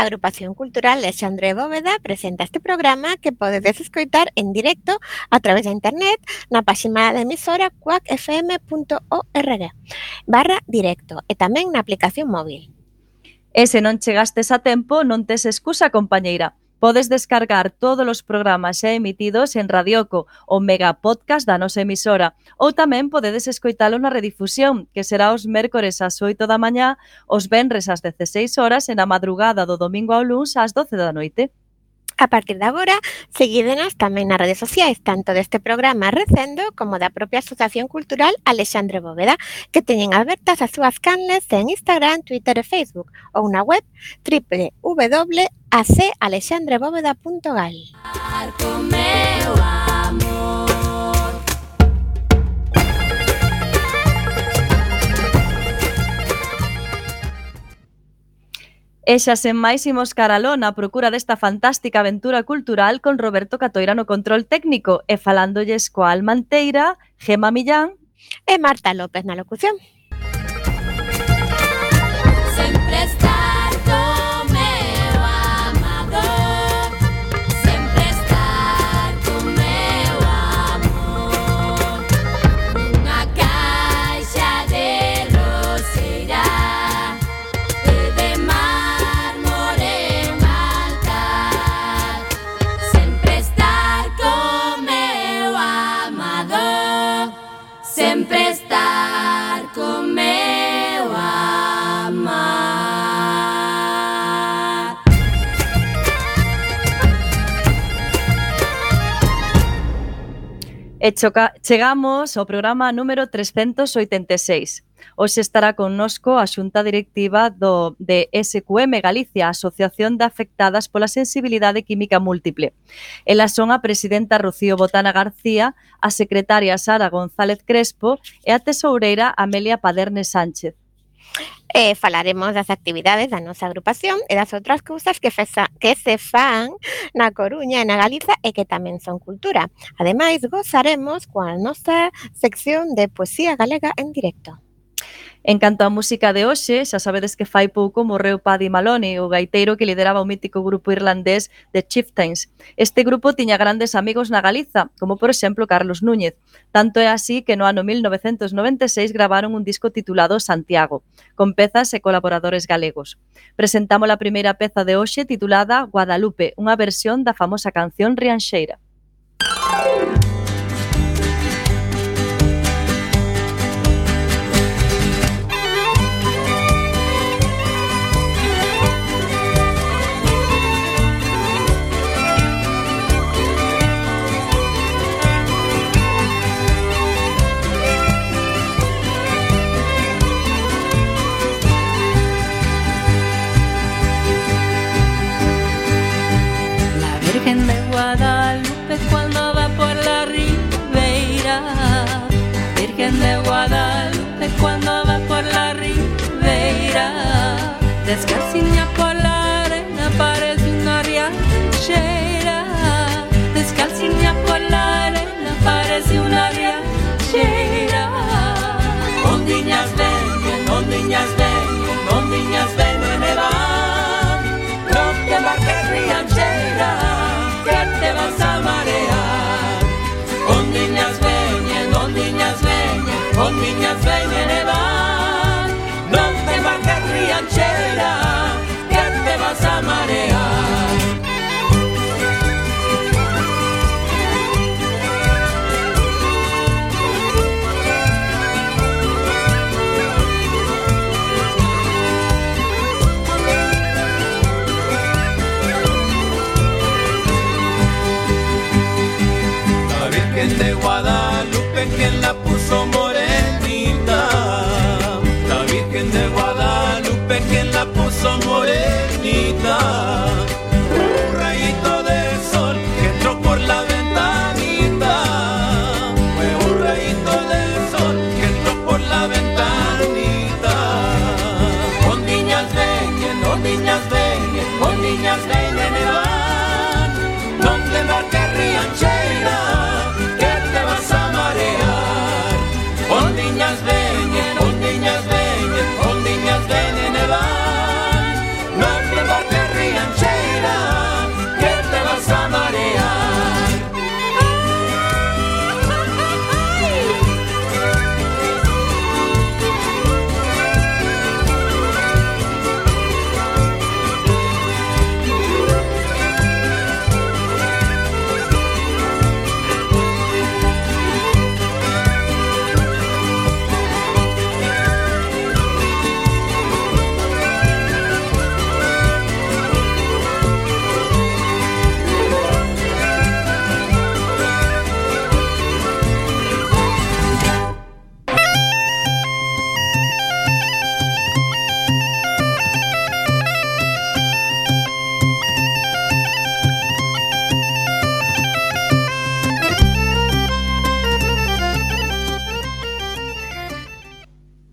A Agrupación Cultural Alexandre Bóveda presenta este programa que podedes escoitar en directo a través da internet na páxina da emisora cuacfm.org barra directo e tamén na aplicación móvil. E se non chegastes a tempo, non tes excusa, compañeira. Podes descargar todos os programas xa emitidos en Radioco, o mega podcast da nosa emisora, ou tamén podedes escoitalo na redifusión, que será os mércores ás 8 da mañá, os venres ás 16 horas e na madrugada do domingo ao luns ás 12 da noite. A partir de agora, seguídenos tamén nas redes sociais, tanto deste programa Recendo como da propia Asociación Cultural Alexandre Bóveda, que teñen abertas as súas canles en Instagram, Twitter e Facebook, ou na web www a calexandrebóveda.gal. E xa sen máis imos caralón a procura desta fantástica aventura cultural con Roberto Catoira no control técnico e falándolles coa Almanteira, Gema Millán e Marta López na locución. E choca, chegamos ao programa número 386. Hoxe estará connosco a xunta directiva do de SQM Galicia, Asociación de Afectadas pola Sensibilidade Química Múltiple. Elas son a presidenta Rocío Botana García, a secretaria Sara González Crespo e a tesoureira Amelia Paderne Sánchez. Eh, falaremos das actividades da nosa agrupación e das outras cousas que, fesa, que se fan na Coruña e na Galiza e que tamén son cultura. Ademais, gozaremos coa nosa sección de poesía galega en directo. En canto á música de hoxe, xa sabedes que fai pouco morreu Paddy Maloney, o gaiteiro que lideraba o mítico grupo irlandés The Chieftains. Este grupo tiña grandes amigos na Galiza, como por exemplo Carlos Núñez. Tanto é así que no ano 1996 gravaron un disco titulado Santiago, con pezas e colaboradores galegos. Presentamos a primeira peza de hoxe titulada Guadalupe, unha versión da famosa canción Rianxeira. Descalzi in Napolare, na pare di una riaccera. Descalzi in Napolare, na pare di una riaccera. Ondiñas vengono, ondiñas vengono, ondiñas vengono me van. Non te marche riaccera, que te vas a marear. Ondiñas vengono, ondiñas vengono, ondiñas vengono. Virgen de Guadalupe, quien la puso morenita. La Virgen de Guadalupe, quien la puso morenita.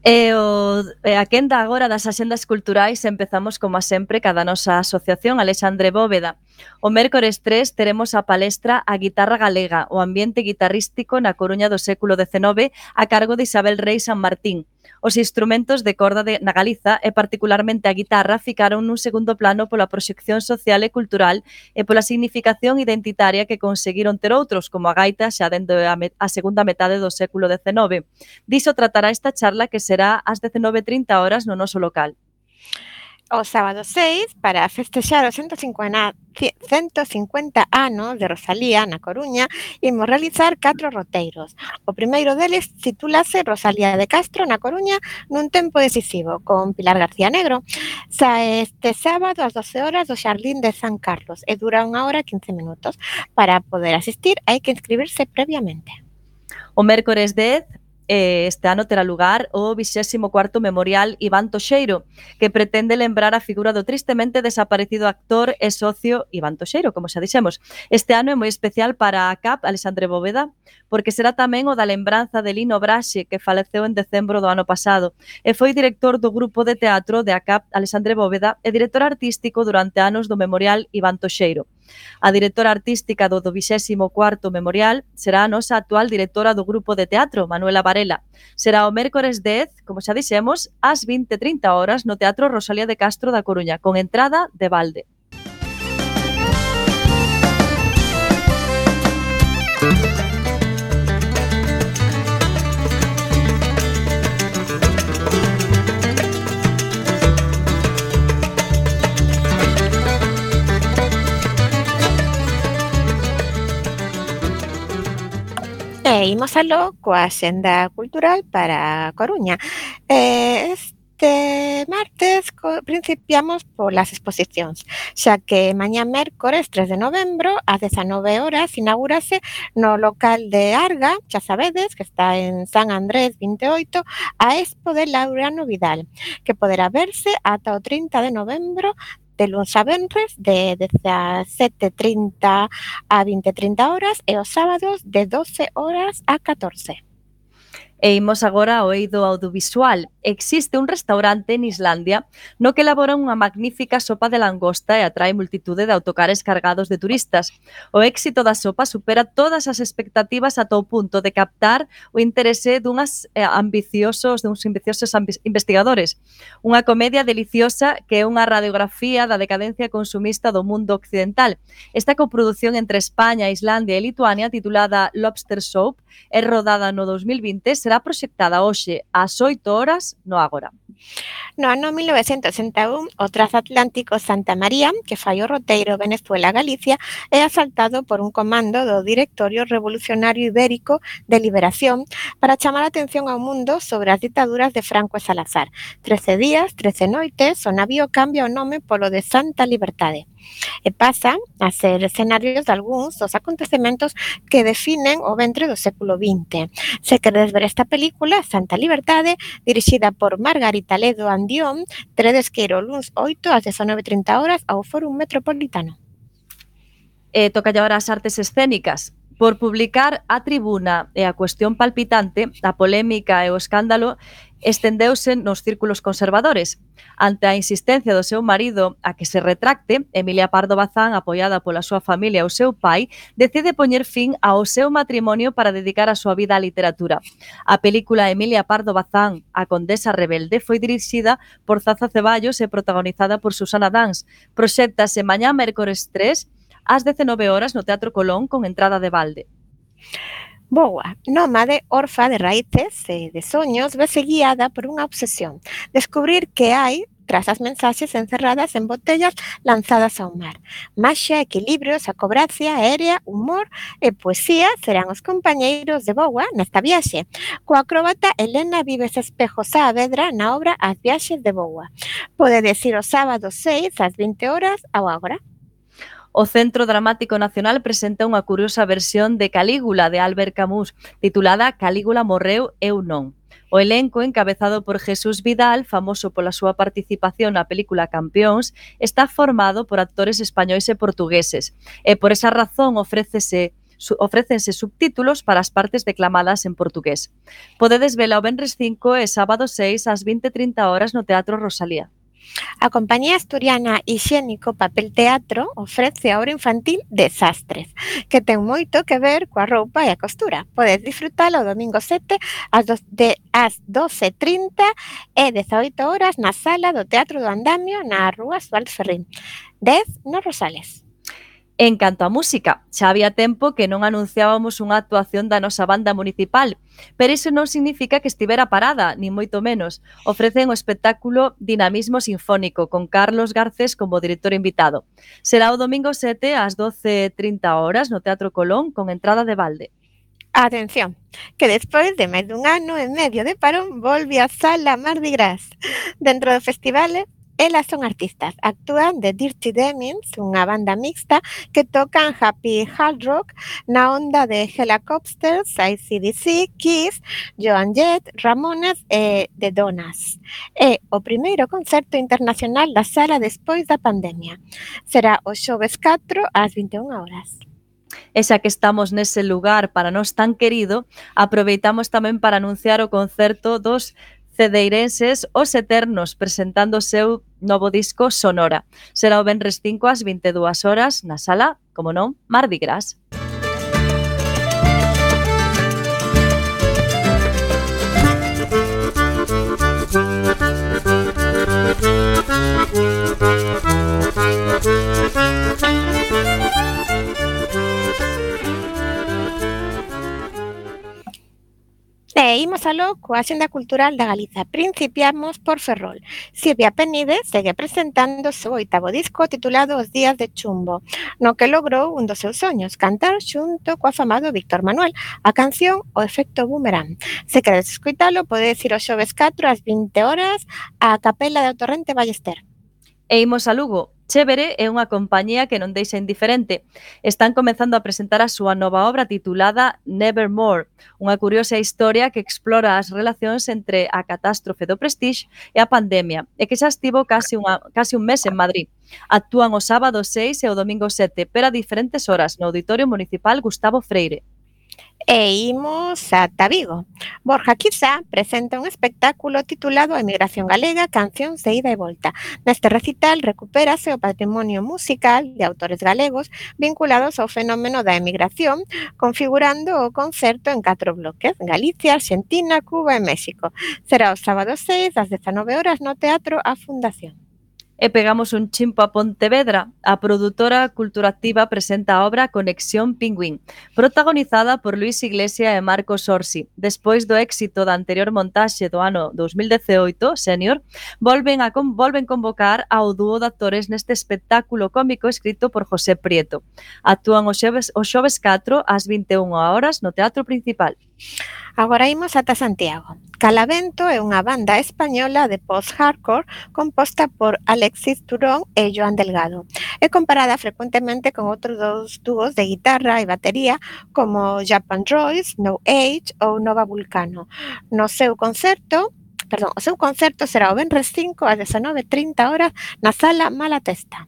E, o, e a quenda agora das axendas culturais empezamos como a sempre cada nosa asociación Alexandre Bóveda. O mércores 3 teremos a palestra A guitarra galega, o ambiente guitarrístico na Coruña do século XIX a cargo de Isabel Rey San Martín. Os instrumentos de corda de, na Galiza e particularmente a guitarra ficaron nun segundo plano pola proxección social e cultural e pola significación identitaria que conseguiron ter outros, como a gaita xa dentro a, a segunda metade do século XIX. Diso tratará esta charla que será ás 19.30 horas no noso local o sábado 6 para festexar os 150, 150 anos de Rosalía na Coruña imos realizar catro roteiros. O primeiro deles titúlase Rosalía de Castro na Coruña nun tempo decisivo con Pilar García Negro. Sa este sábado ás 12 horas do Xardín de San Carlos e dura unha hora e 15 minutos. Para poder asistir hai que inscribirse previamente. O mércores 10 eh, este ano terá lugar o 24º Memorial Iván Toxeiro, que pretende lembrar a figura do tristemente desaparecido actor e socio Iván Toxeiro, como xa dixemos. Este ano é moi especial para a CAP Alexandre Bóveda, porque será tamén o da lembranza de Lino Braxe, que faleceu en decembro do ano pasado, e foi director do grupo de teatro de ACAP Alexandre Bóveda e director artístico durante anos do Memorial Iván Toxeiro. A directora artística do 24º Memorial será a nosa actual directora do grupo de teatro, Manuela Varela. Será o mércores 10, como xa dixemos, ás 20.30 horas no Teatro Rosalía de Castro da Coruña, con entrada de balde. e imos aló coa xenda Cultural para Coruña. Eh, este martes principiamos polas exposicións, xa que mañá mércores 3 de novembro ás 19 horas inaugúrase no local de Arga, xa sabedes, que está en San Andrés 28, a Expo de Laureano Vidal, que poderá verse ata o 30 de novembro de luns a venres de 17.30 a 20.30 horas e os sábados de 12 horas a 14. E imos agora ao eido audiovisual. Existe un restaurante en Islandia no que elabora unha magnífica sopa de langosta e atrae multitude de autocares cargados de turistas. O éxito da sopa supera todas as expectativas ata o punto de captar o interese dunhas eh, ambiciosos, duns ambiciosos investigadores. Unha comedia deliciosa que é unha radiografía da decadencia consumista do mundo occidental. Esta coprodución entre España, Islandia e Lituania titulada Lobster Soap é rodada no 2020 será proxectada hoxe ás 8 horas no Ágora. No ano 1961, o transatlántico Santa María, que fai o roteiro Venezuela-Galicia, é asaltado por un comando do Directorio Revolucionario Ibérico de Liberación para chamar a atención ao mundo sobre as ditaduras de Franco e Salazar. Trece días, trece noites, o navío cambia o nome polo de Santa Libertade. Eh, e pasan a ser escenarios de algúns dos acontecementos que definen o ventre do século XX. Se queredes ver esta película, Santa Libertade, dirixida por Margarita Ledo Andión, tredes que ir o luns 8 ás 19.30 horas ao Fórum Metropolitano. Eh, toca agora as artes escénicas, Por publicar a tribuna e a cuestión palpitante, a polémica e o escándalo estendeuse nos círculos conservadores. Ante a insistencia do seu marido a que se retracte, Emilia Pardo Bazán, apoiada pola súa familia e o seu pai, decide poñer fin ao seu matrimonio para dedicar a súa vida á literatura. A película Emilia Pardo Bazán, a condesa rebelde, foi dirixida por Zaza Ceballos e protagonizada por Susana Dans. Proxéctase mañá mércores 3 ás 19 horas no Teatro Colón con entrada de balde. Boa, nómade, orfa de raíces e de soños, vese guiada por unha obsesión, descubrir que hai tras as mensaxes encerradas en botellas lanzadas ao mar. Maxia, equilibrio, sacobracia, aérea, humor e poesía serán os compañeiros de Boa nesta viaxe. Coa acróbata Elena Vives Espejo Saavedra na obra As viaxes de Boa. Pode decir o sábado 6 ás 20 horas ao agora. O Centro Dramático Nacional presenta unha curiosa versión de Calígula de Albert Camus, titulada Calígula morreu eu non. O elenco, encabezado por Jesús Vidal, famoso pola súa participación na película Campeóns, está formado por actores españois e portugueses, e por esa razón ofrécese ofrécense subtítulos para as partes declamadas en portugués. Podedes vela o Benres 5 e sábado 6 ás 20.30 horas no Teatro Rosalía. A compañía asturiana Higiénico Papel Teatro ofrece a obra infantil Desastres, que ten moito que ver coa roupa e a costura. Podes disfrutala o domingo 7 ás, do, de, ás 12.30 e 18 horas na sala do Teatro do Andamio na Rúa Suárez Ferrín. 10 no Rosales. En canto á música, xa había tempo que non anunciábamos unha actuación da nosa banda municipal, pero iso non significa que estivera parada, ni moito menos. Ofrecen o espectáculo Dinamismo Sinfónico, con Carlos Garcés como director invitado. Será o domingo 7 ás 12.30 horas no Teatro Colón, con entrada de balde. Atención, que despois de máis dun ano e medio de parón volve a sala Mardi Gras. Dentro do festival Elas son artistas, actúan de Dirty Demons, unha banda mixta que tocan happy hard rock na onda de Helicopters, ICDC, Kiss, Joan Jett, Ramones eh, e The Donas. É o primeiro concerto internacional da sala despois da pandemia. Será o xoves 4 ás 21 horas. E xa que estamos nese lugar para nós tan querido, aproveitamos tamén para anunciar o concerto dos cedeirenses Os Eternos presentando o seu novo disco Sonora. Será o Benres 5 ás 22 horas na sala, como non, Mardi Gras. Thank E imos aló coa Xenda Cultural da Galiza. Principiamos por Ferrol. Silvia Penide segue presentando o seu oitavo disco titulado Os días de chumbo, no que logrou un dos seus soños, cantar xunto coa afamado Víctor Manuel, a canción O efecto boomerang. Se queres escuitalo, podedes ir o xoves 4 ás 20 horas á Capela de Torrente Ballester. E imos a Lugo. Chévere é unha compañía que non deixa indiferente. Están comenzando a presentar a súa nova obra titulada Nevermore, unha curiosa historia que explora as relacións entre a catástrofe do Prestige e a pandemia, e que xa estivo case, unha, case un mes en Madrid. Actúan o sábado 6 e o domingo 7, pero a diferentes horas no Auditorio Municipal Gustavo Freire. E imos ata Vigo. Borja Quizá presenta un espectáculo titulado A emigración galega, cancións de ida e volta. Neste recital recupérase o patrimonio musical de autores galegos vinculados ao fenómeno da emigración, configurando o concerto en catro bloques, Galicia, Argentina, Cuba e México. Será o sábado 6 ás 19 horas no Teatro A Fundación. E pegamos un chimpo a Pontevedra. A produtora Cultura Activa presenta a obra Conexión Pingüín, protagonizada por Luis Iglesia e Marcos Orsi. Despois do éxito da anterior montaxe do ano 2018, Senior, volven a con, volven convocar ao dúo de actores neste espectáculo cómico escrito por José Prieto. Actúan os xoves, os xoves 4 ás 21 horas no Teatro Principal. Agora imos ata Santiago. Calavento é unha banda española de post-hardcore composta por Alexis Turón e Joan Delgado. É comparada frecuentemente con outros dos dúos de guitarra e batería como Japan Royce, No Age ou Nova Vulcano. No seu concerto Perdón, o seu concerto será o Benres 5 ás 19.30 horas na Sala Malatesta.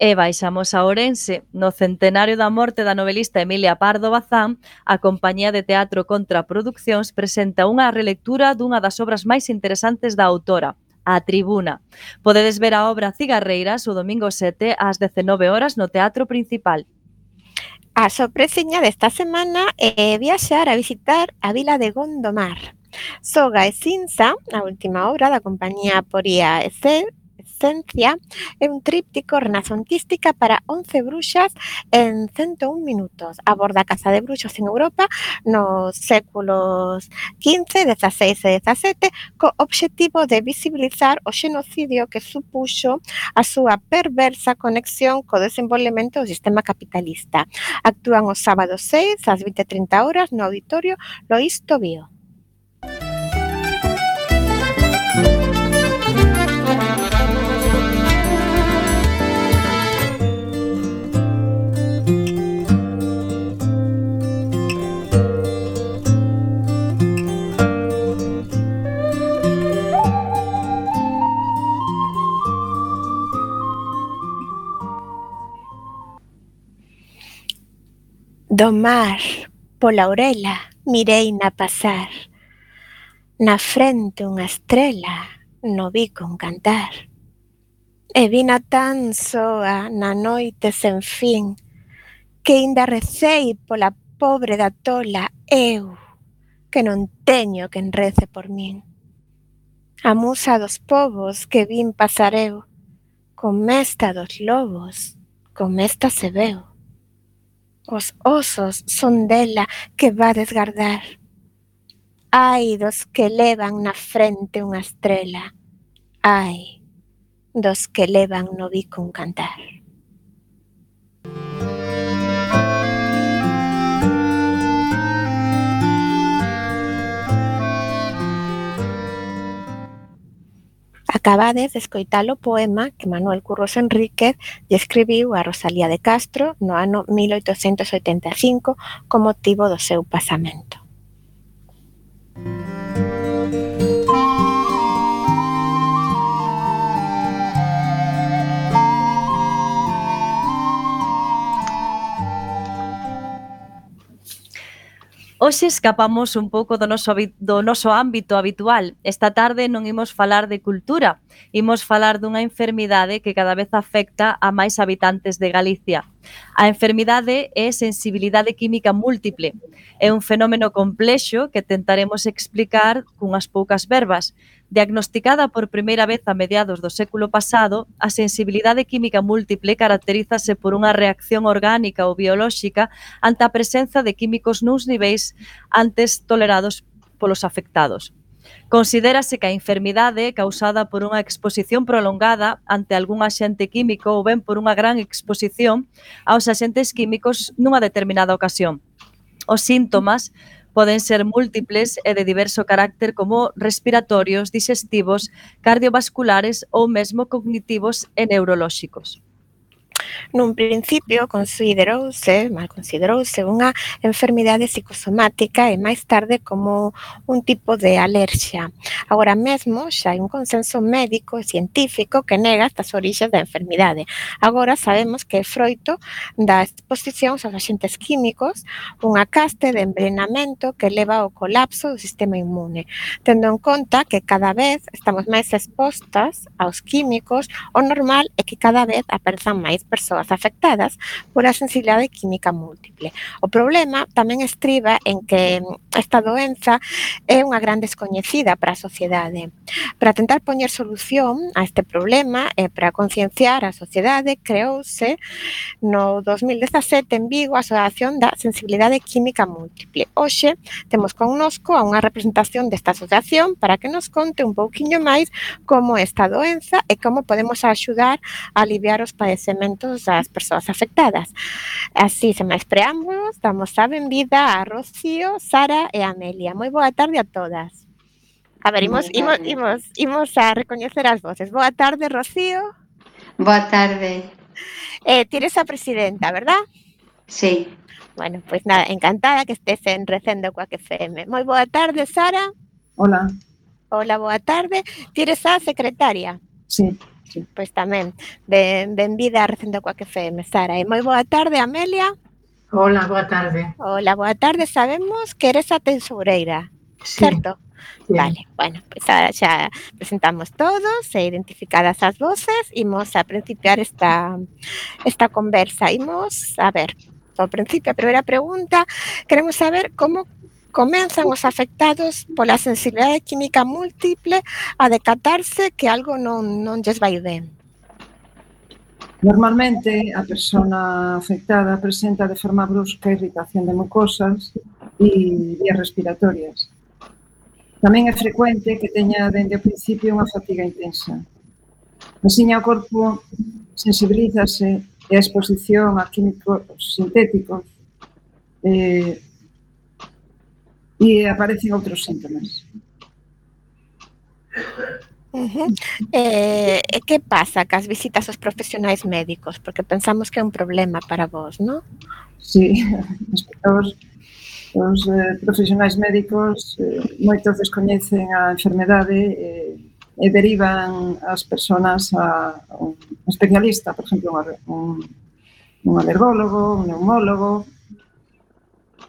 E baixamos a Ourense, no centenario da morte da novelista Emilia Pardo Bazán, a compañía de teatro Contra Produccións presenta unha relectura dunha das obras máis interesantes da autora, A Tribuna. Podedes ver a obra Cigarreiras o domingo 7 ás 19 horas no Teatro Principal. A sorpresiña desta semana é viaxar a visitar a vila de Gondomar. Soga e Cinza, a última obra da compañía Poría Excel, Adolescencia é un tríptico renacentística para 11 bruxas en 101 minutos. Aborda a caza de bruxos en Europa nos séculos XV, XVI e XVII co obxectivo de visibilizar o xenocidio que supuxo a súa perversa conexión co desenvolvemento do sistema capitalista. Actúan os sábados 6 ás 20:30 horas no auditorio Loisto Tobío. Do mar, pola orela, mirei na pasar, Na frente unha estrela, no vi un cantar. E vina tan soa na noite sen fin, que inda recei pola pobre da tola eu, que non teño quen rece por min. A musa dos povos que vin pasar eu, con mesta dos lobos, con mesta se veu. Os osos son dela que va desgardar. Hai dos que levan na frente unha estrela. Hai dos que levan no bico un cantar. Acabades de escoitar o poema que Manuel Curros Enríquez lle escribiu a Rosalía de Castro no ano 1885 con motivo do seu pasamento. Hoxe escapamos un pouco do noso, do noso ámbito habitual. Esta tarde non imos falar de cultura, imos falar dunha enfermidade que cada vez afecta a máis habitantes de Galicia. A enfermidade é sensibilidade química múltiple. É un fenómeno complexo que tentaremos explicar cunhas poucas verbas, Diagnosticada por primeira vez a mediados do século pasado, a sensibilidade química múltiple caracterízase por unha reacción orgánica ou biolóxica ante a presenza de químicos nuns niveis antes tolerados polos afectados. Considérase que a enfermidade é causada por unha exposición prolongada ante algún axente químico ou ben por unha gran exposición aos axentes químicos nunha determinada ocasión. Os síntomas Poden ser múltiples e de diverso carácter como respiratorios, digestivos, cardiovasculares ou mesmo cognitivos e neurolóxicos. Nun principio considerouse, mal considerouse, unha enfermidade psicosomática e máis tarde como un tipo de alerxia. Agora mesmo xa hai un consenso médico e científico que nega estas orixas da enfermidade. Agora sabemos que é froito da exposición aos agentes químicos, unha caste de envenenamento que leva ao colapso do sistema inmune, tendo en conta que cada vez estamos máis expostas aos químicos, o normal é que cada vez aparezan máis persoas afectadas por a sensibilidade química múltiple. O problema tamén estriba en que esta doenza é unha gran descoñecida para a sociedade. Para tentar poñer solución a este problema e para concienciar a sociedade, creouse no 2017 en Vigo a Asociación da Sensibilidade Química Múltiple. Hoxe temos connosco a unha representación desta asociación para que nos conte un pouquiño máis como esta doenza e como podemos axudar a aliviar os padecementos sentimentos das persoas afectadas. Así, sen máis preámbulos, damos a benvida a Rocío, Sara e Amelia. Moi boa tarde a todas. A ver, imos, imos, imos, imos a recoñecer as voces. Boa tarde, Rocío. Boa tarde. Eh, tires a presidenta, verdad? Sí. Bueno, pues nada, encantada que estés en Recendo coa FM. Moi boa tarde, Sara. Hola. Hola, boa tarde. Tires a secretaria. Sí. Pois tamén, ben, benvida a Recendo Coac FM, Sara. E moi boa tarde, Amelia. Hola, boa tarde. Hola, boa tarde. Sabemos que eres a tesoureira, Sí, certo? sí. Vale, bueno, pues ahora xa presentamos todos e identificadas as voces, imos a principiar esta, esta conversa. Imos, a ver, ao principio, a primeira pregunta, queremos saber como comenzan os afectados pola sensibilidade química múltiple a decatarse que algo non, non lles vai ben? Normalmente, a persona afectada presenta de forma brusca irritación de mucosas e vías respiratorias. Tamén é frecuente que teña dende o principio unha fatiga intensa. Asiña o corpo sensibilízase e a exposición a químicos sintéticos eh, e aparecen outros síntomas. Uh -huh. eh, que pasa cas visitas aos profesionais médicos? Porque pensamos que é un problema para vos, non? Sí, os, os eh, profesionais médicos eh, moitos descoñecen a enfermedade eh, e derivan as persoas a un especialista, por exemplo, un, un, un alergólogo, un neumólogo,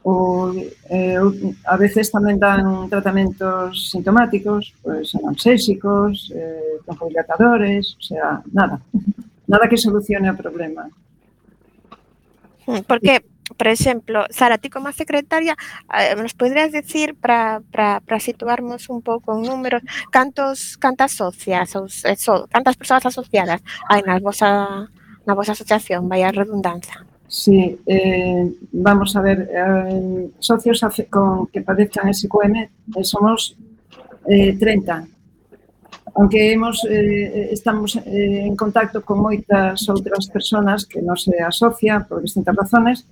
ou, eh, a veces tamén dan tratamentos sintomáticos, pois pues, eh, broncodilatadores, o sea, nada. Nada que solucione o problema. Hmm, porque, por exemplo, Sara, ti como secretaria, eh, nos podrías decir para, para, situarmos un pouco en números, cantos, cantas socias, ou, eh, eso, cantas persoas asociadas hai na vosa, na vosa asociación, vai a redundancia? Sí, eh, vamos a ver, eh, socios con, que padezcan SQM eh, somos eh, 30. Aunque hemos, eh, estamos eh, en contacto con moitas outras personas que non se asocian por distintas razones,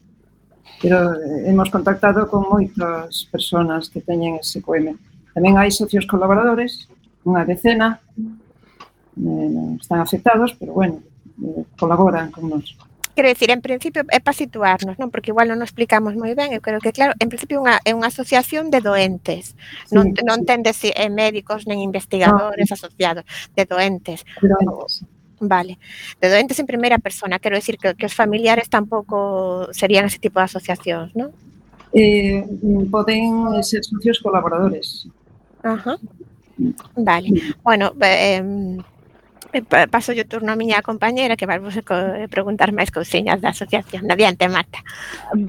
pero eh, hemos contactado con moitas personas que teñen SQM. Tamén hai socios colaboradores, unha decena, eh, están afectados, pero bueno, eh, colaboran con nosotros. Quero decir, en principio é para situarnos, non? Porque igual non nos explicamos moi ben, eu creo que claro, en principio unha, é unha asociación de doentes. Sí, non non ten de, eh, médicos nen investigadores asociados, de doentes. doentes. Vale. De doentes en primeira persona, quero decir que, que os familiares tampouco serían ese tipo de asociacións, non? Eh, poden ser socios colaboradores. Ajá. Vale. Bueno, eh, Eh, paso yo turno a miña compañera que vai vos eh, preguntar máis cousiñas da asociación. Adiante, Marta.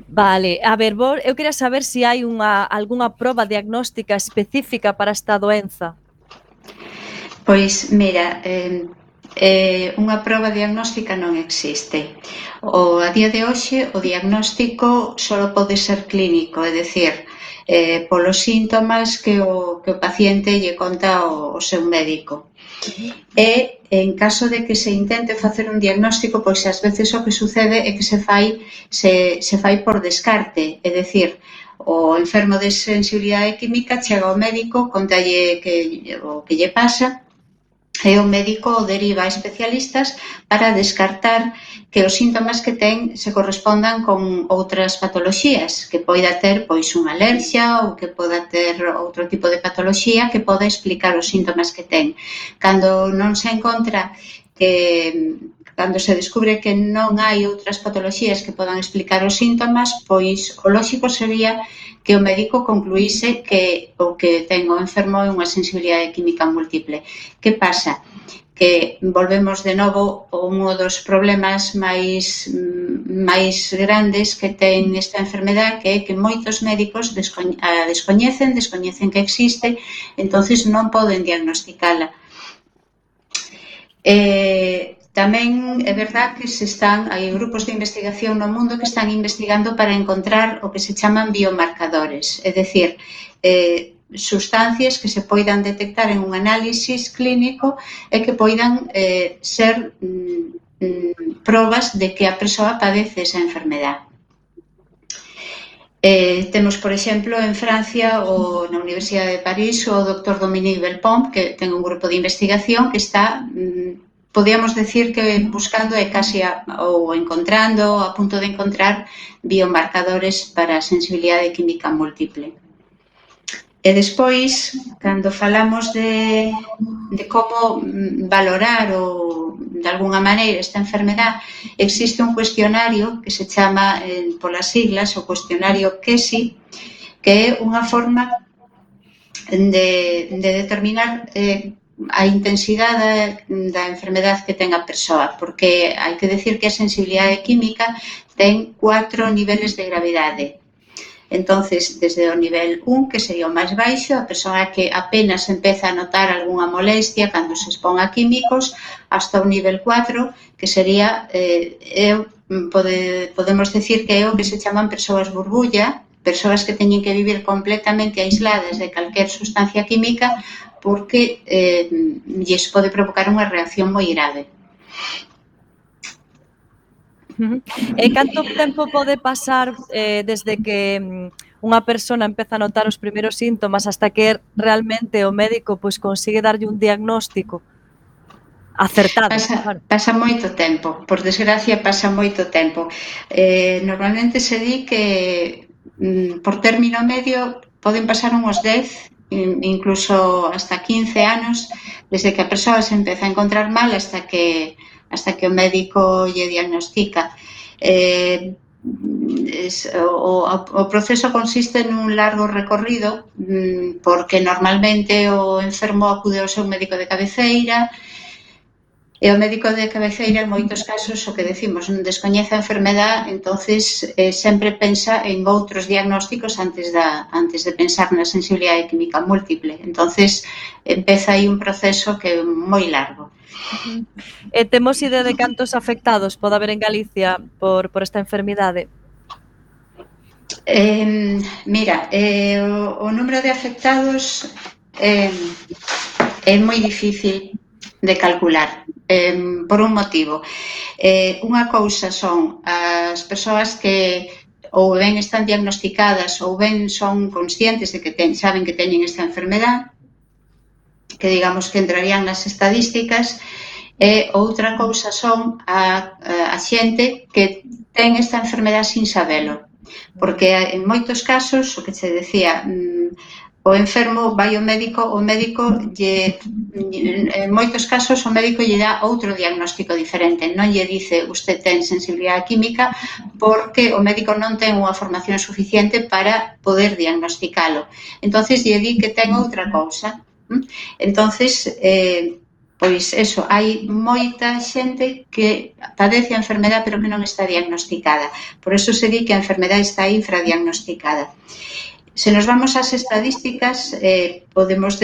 Vale, a ver, vos, eu queria saber se si hai unha algunha proba diagnóstica específica para esta doenza. Pois, mira, eh, eh, unha proba diagnóstica non existe. O, a día de hoxe, o diagnóstico só pode ser clínico, é dicir, eh, polos síntomas que o, que o paciente lle conta o, ao seu médico. E, en caso de que se intente facer un diagnóstico, pois ás veces o que sucede é que se fai se, se fai por descarte, é dicir, o enfermo de sensibilidade química chega ao médico, contalle que, o que lle pasa, e o médico deriva a especialistas para descartar que os síntomas que ten se correspondan con outras patoloxías, que poida ter pois unha alerxia ou que poida ter outro tipo de patoloxía que poda explicar os síntomas que ten. Cando non se encontra que cando se descubre que non hai outras patoloxías que podan explicar os síntomas, pois o lóxico sería que o médico concluíse que o que ten o enfermo é unha sensibilidade química múltiple. Que pasa? que volvemos de novo a un dos problemas máis mm, máis grandes que ten esta enfermedad que é que moitos médicos a descoñecen, descoñecen que existe, entonces non poden diagnosticala. Eh, tamén é verdad que se están hai grupos de investigación no mundo que están investigando para encontrar o que se chaman biomarcadores, é dicir, eh, sustancias que se poidan detectar en un análisis clínico e que poidan eh, ser mm, mm probas de que a persoa padece esa enfermedade. Eh, temos, por exemplo, en Francia ou na Universidade de París o doctor Dominique Belpompe que ten un grupo de investigación que está, mm, podíamos decir que buscando e casi a, ou encontrando, a punto de encontrar biomarcadores para a sensibilidade química múltiple. E despois, cando falamos de, de como mm, valorar ou, de alguna maneira, esta enfermedad, existe un cuestionario que se chama, eh, polas siglas, o cuestionario QESI, que é unha forma de, de determinar eh, a intensidade da, da enfermedade que ten a persoa, porque hai que decir que a sensibilidade química ten cuatro niveles de gravidade. Entonces, desde o nivel 1, que sería o máis baixo, a persoa que apenas empeza a notar algunha molestia cando se expón a químicos, hasta o nivel 4, que sería, eh, eu, pode, podemos decir que é o que se chaman persoas burbulla, persoas que teñen que vivir completamente aisladas de calquer sustancia química porque eh, lles pode provocar unha reacción moi grave. E canto tempo pode pasar eh, desde que mm, unha persona empeza a notar os primeiros síntomas hasta que realmente o médico pois consigue darlle un diagnóstico acertado. Pasa, claro. pasa moito tempo, por desgracia pasa moito tempo. Eh, normalmente se di que mm, por término medio poden pasar unhos 10, incluso hasta 15 anos, desde que a persoa se empeza a encontrar mal hasta que hasta que o médico lle diagnostica. Eh, es, o, o proceso consiste nun largo recorrido mm, porque normalmente o enfermo acude ao seu médico de cabeceira e o médico de cabeceira en moitos casos o que decimos non descoñece a enfermedad entonces eh, sempre pensa en outros diagnósticos antes da antes de pensar na sensibilidade química múltiple entonces empeza aí un proceso que é moi largo E temos idea de cantos afectados pode haber en Galicia por, por esta enfermidade? Eh, mira, eh, o, o número de afectados eh, é moi difícil de calcular eh, por un motivo. Eh, unha cousa son as persoas que ou ben están diagnosticadas ou ben son conscientes de que ten, saben que teñen esta enfermedade que digamos que entrarían nas estadísticas e outra cousa son a, a xente que ten esta enfermedad sin sabelo. Porque en moitos casos, o que se decía, mm, o enfermo vai ao médico, o médico lle, en moitos casos o médico lle dá outro diagnóstico diferente, non lle dice usted ten sensibilidade química porque o médico non ten unha formación suficiente para poder diagnosticalo. Entonces lle di que ten outra cousa Entonces, eh, pois eso, hai moita xente que padece a enfermedad pero que non está diagnosticada. Por eso se di que a enfermedad está infradiagnosticada. Se nos vamos ás estadísticas, eh, podemos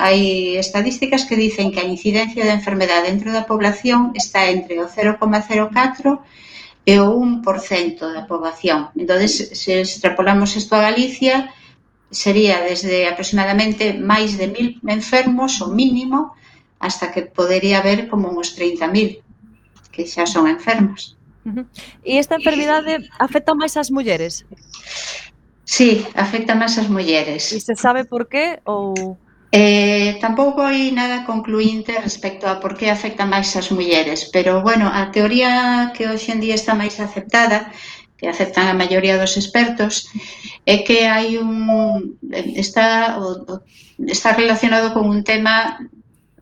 hai estadísticas que dicen que a incidencia da de enfermedad dentro da población está entre o 0,04 e o 1% da poboación. Entón, se extrapolamos isto a Galicia, sería desde aproximadamente máis de mil enfermos, o mínimo, hasta que podería haber como uns 30.000 que xa son enfermos. Uh -huh. E esta enfermidade afecta máis ás mulleres? Sí, afecta máis ás mulleres. E se sabe por qué ou... Eh, tampouco hai nada concluinte respecto a por que afecta máis as mulleres, pero, bueno, a teoría que hoxe en día está máis aceptada que aceptan a maioría dos expertos, é que hai un está está relacionado con un tema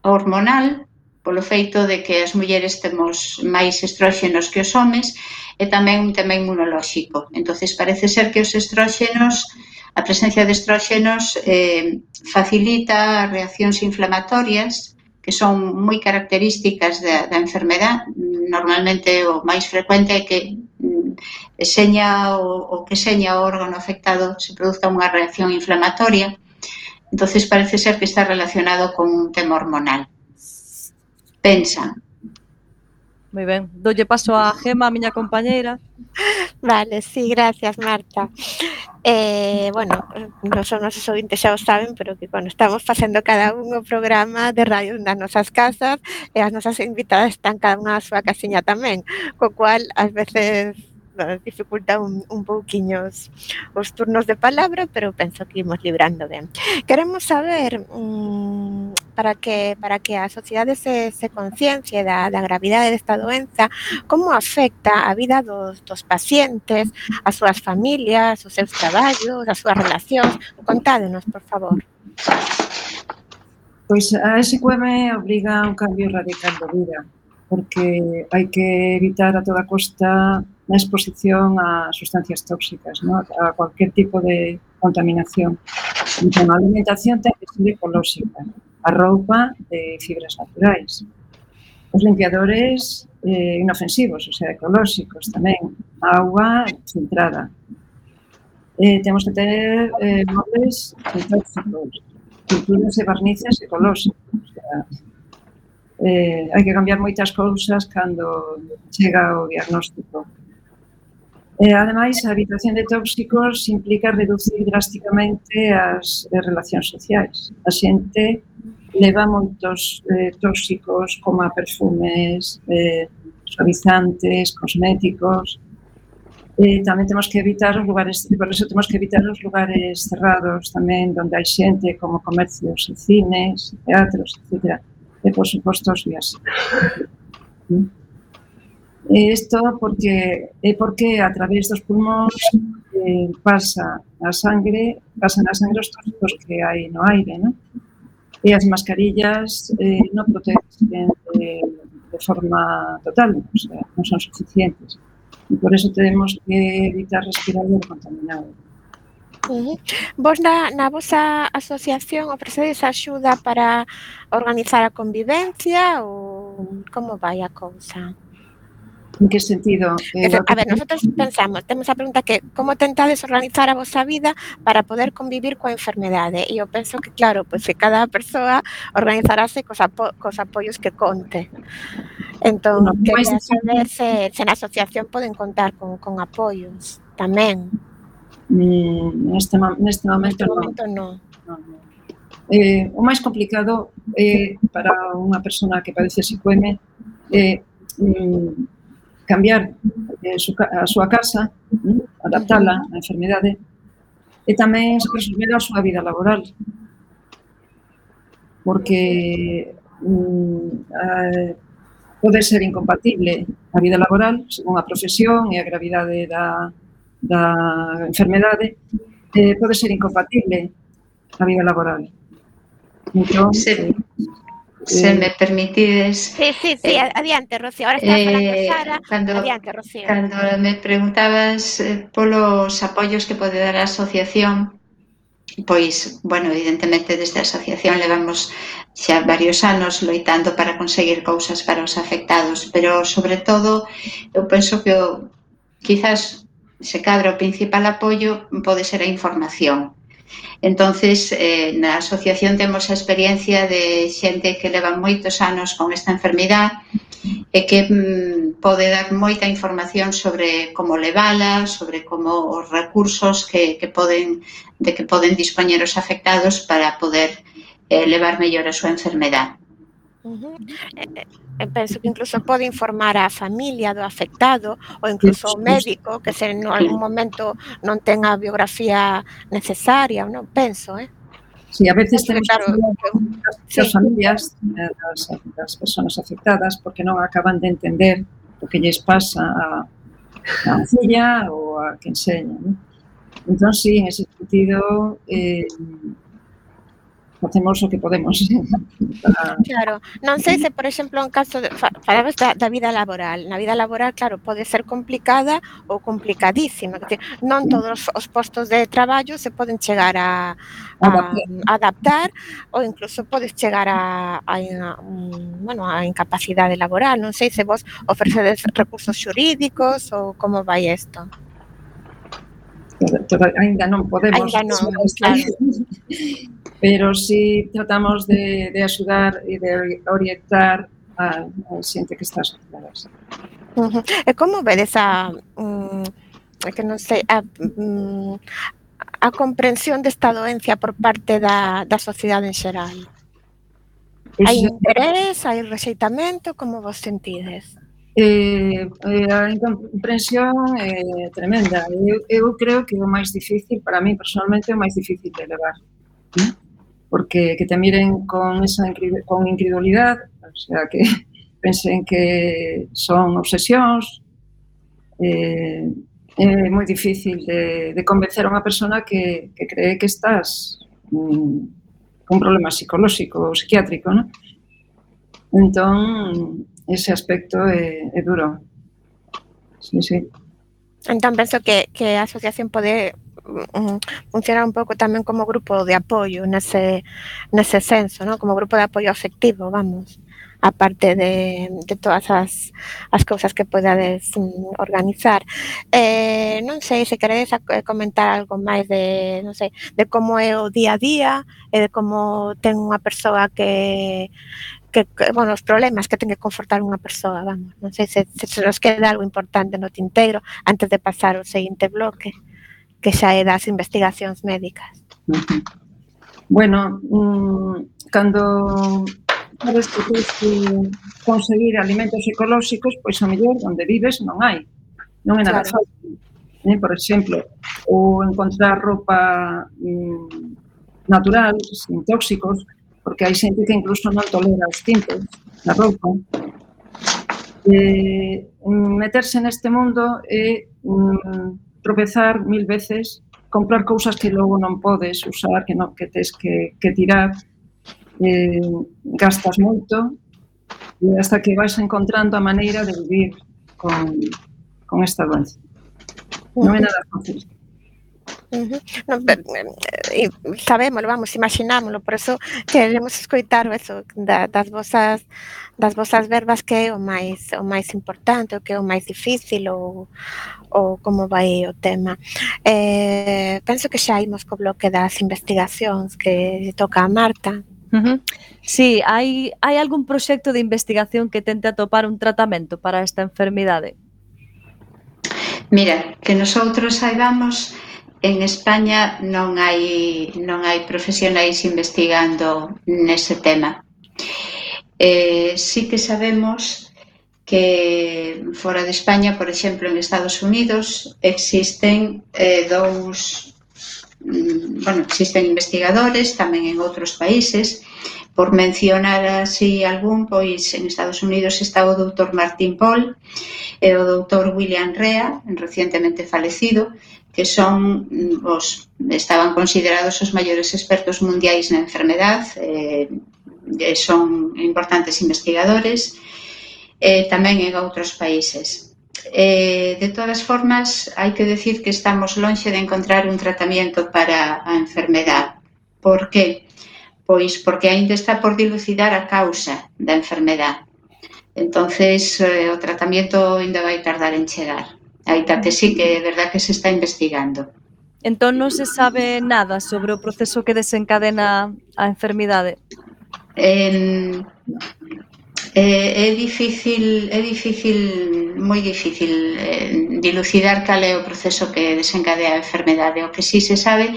hormonal polo feito de que as mulleres temos máis estróxenos que os homes e tamén un tema inmunolóxico. Entonces parece ser que os estróxenos, a presencia de estróxenos eh, facilita reaccións inflamatorias que son moi características da, da enfermedad, normalmente o máis frecuente é que mm, seña o, o que seña o órgano afectado se produzca unha reacción inflamatoria. Entonces parece ser que está relacionado con un tema hormonal. Pensa, Moi ben, dolle paso a Gema, a miña compañeira. Vale, sí, gracias, Marta. Eh, bueno, non son nosos ouvintes xa o saben, pero que bueno, estamos facendo cada un o programa de radio nas nosas casas e as nosas invitadas están cada unha a súa casiña tamén, co cual ás veces nos dificulta un, un pouquiño os, os turnos de palabra, pero penso que imos librando ben. Queremos saber, mmm, para que para que a sociedade se, se conciencie da, da gravidade desta doenza, como afecta a vida dos, dos pacientes, as súas familias, os seus traballos, as súas relacións. Contádenos, por favor. Pois a SQM obriga a un cambio radical de vida, porque hai que evitar a toda costa a exposición a sustancias tóxicas, ¿no? a cualquier tipo de contaminación. Entón, a alimentación ten que ser ecolóxica a roupa de fibras naturais. Os limpiadores eh, inofensivos, ou sea, ecolóxicos tamén, agua filtrada. Eh, temos que ter eh, móveis sintéticos, pinturas e barnices ecolóxicos. O sea, eh, hai que cambiar moitas cousas cando chega o diagnóstico. Eh, ademais, a habitación de tóxicos implica reducir drásticamente as, as relacións sociais. A xente leva moitos eh, tóxicos como a perfumes, eh, suavizantes, cosméticos. Eh, tamén temos que evitar os lugares, por eso temos que evitar os lugares cerrados tamén onde hai xente como comercios e cines, teatros, etc. E por suposto os días. Mm. Eh, Isto porque é porque a través dos pulmóns eh, pasa a sangre, pasan a sangre os tóxicos que hai no aire, non? e as mascarillas eh, non protegen de, de forma total, o sea, non son suficientes. E por eso temos que evitar respirar o contaminado. Uh. Vos na, na vosa asociación ofrecedes axuda para organizar a convivencia ou como vai a cousa? En que sentido? Eh, a ver, nosotros pensamos, temos a pregunta que como tentades organizar a vosa vida para poder convivir coa enfermedade? E eu penso que, claro, pois que cada persoa organizarase cos, apo cos apoios que conte. Entón, no, que saber se, se na asociación poden contar con, con apoios tamén. Mm, neste, neste momento, neste momento non. No. Eh, o máis complicado eh, para unha persona que padece psicoeme é eh, mm, cambiar eh, a súa casa, adaptala á enfermidade, e tamén resolver a súa vida laboral. Porque mm, eh, pode ser incompatible a vida laboral según a profesión e a gravidade da, da enfermedade, eh, pode ser incompatible a vida laboral. Entón, sí. eh, se me permitides. Sí, sí, sí, eh, adiante, Rocío. Ahora está falando eh, Sara. Cando, adiante, Rocío. Cando me preguntabas eh, polos apoios que pode dar a asociación, pois, bueno, evidentemente desde a asociación levamos xa varios anos loitando para conseguir cousas para os afectados, pero sobre todo eu penso que o, quizás se cadra o principal apoio pode ser a información Entonces, eh, na asociación temos a experiencia de xente que leva moitos anos con esta enfermidade e que mm, pode dar moita información sobre como levala, sobre como os recursos que, que poden de que poden dispoñer os afectados para poder eh, levar mellor a súa enfermedade. Uh eh, eh, eh, penso que incluso pode informar a familia do afectado ou incluso o médico que se en algún momento non ten a biografía necesaria, non penso, eh? Sí, a veces tenemos claro, que as familias das, das persoas afectadas porque non acaban de entender o que lles pasa a, a filla ou a que enseña, non? Entón, sí, en ese sentido, eh, facemos o que podemos. claro, non sei se, por exemplo, en caso de, falabas da, da vida laboral. Na vida laboral, claro, pode ser complicada ou complicadísima. Que non todos os postos de traballo se poden chegar a, a, a adaptar ou incluso podes chegar a, a, a, bueno, a incapacidade laboral. Non sei se vos ofrecedes recursos xurídicos ou como vai isto toda, ainda non podemos. Ainda non, claro. Pero sí tratamos de, de axudar e de orientar a, a xente que está asociada. Uh -huh. E como vedes a, um, que non sei, a, um, a comprensión desta doencia por parte da, da sociedade en xeral? Pois, hai interés, hai rexeitamento, como vos sentides? Eh, eh, a incomprensión é tremenda. Eu, eu creo que o máis difícil, para mí personalmente, é o máis difícil de levar. Porque que te miren con esa con incredulidade, o sea, que pensen que son obsesións, eh, é moi difícil de, de convencer a unha persona que, que cree que estás mm, con problema psicolóxico ou psiquiátrico, non? Entón, ese aspecto eh, é, é duro. Sí, sí. Entón penso que, que a asociación pode mm, mm, funcionar un pouco tamén como grupo de apoio nese, nese senso, ¿no? como grupo de apoio afectivo, vamos, aparte de, de todas as, as cousas que podades um, organizar. Eh, non sei se queredes eh, comentar algo máis de, non sei, de como é o día a día e de como ten unha persoa que que, que bueno, os problemas que ten que confortar unha persoa, vamos, non sei se, se, se nos queda algo importante no tinteiro antes de pasar ao seguinte bloque, que xa é das investigacións médicas. Bueno, mmm, cando sabes que tens que conseguir alimentos ecolóxicos, pois a mellor onde vives non hai, non é nada claro. fácil. Eh, por exemplo, ou encontrar roupa mm, natural, sin tóxicos, porque hai xente que incluso non tolera os tintos na roupa. Eh, meterse neste mundo é mm, tropezar mil veces, comprar cousas que logo non podes usar, que non que tes que, que tirar, eh, gastas moito, e hasta que vais encontrando a maneira de vivir con, con esta doença. Non é nada fácil. Uh -huh. no, e, eh, sabémolo, vamos, imaginámoslo, por eso queremos escoitar eso da, das vosas das vosas verbas que é o máis o máis importante, o que é o máis difícil ou, ou como vai o tema. Eh, penso que xa imos co bloque das investigacións que toca a Marta. Uh -huh. Sí, hai, hai algún proxecto de investigación que tente atopar un tratamento para esta enfermidade? Mira, que nosotros saibamos En España non hai non hai profesionais investigando nese tema. Eh, si que sabemos que fora de España, por exemplo, en Estados Unidos, existen eh, dous mm, bueno, existen investigadores tamén en outros países por mencionar así algún, pois en Estados Unidos está o doutor Martín Paul e o doutor William Rea, recientemente falecido, que son mm, os estaban considerados os maiores expertos mundiais na enfermedad, eh, son importantes investigadores, eh, tamén en outros países. Eh, de todas formas, hai que decir que estamos lonxe de encontrar un tratamento para a enfermedad. Por que? Pois porque aínda está por dilucidar a causa da enfermedad. Entonces, eh, o tratamiento ainda vai tardar en chegar. Aitate sí que é verdad que se está investigando. Entón non se sabe nada sobre o proceso que desencadena a enfermidade? En, é, é difícil, é difícil, moi difícil eh, dilucidar cal é o proceso que desencadea a enfermedade. O que sí se sabe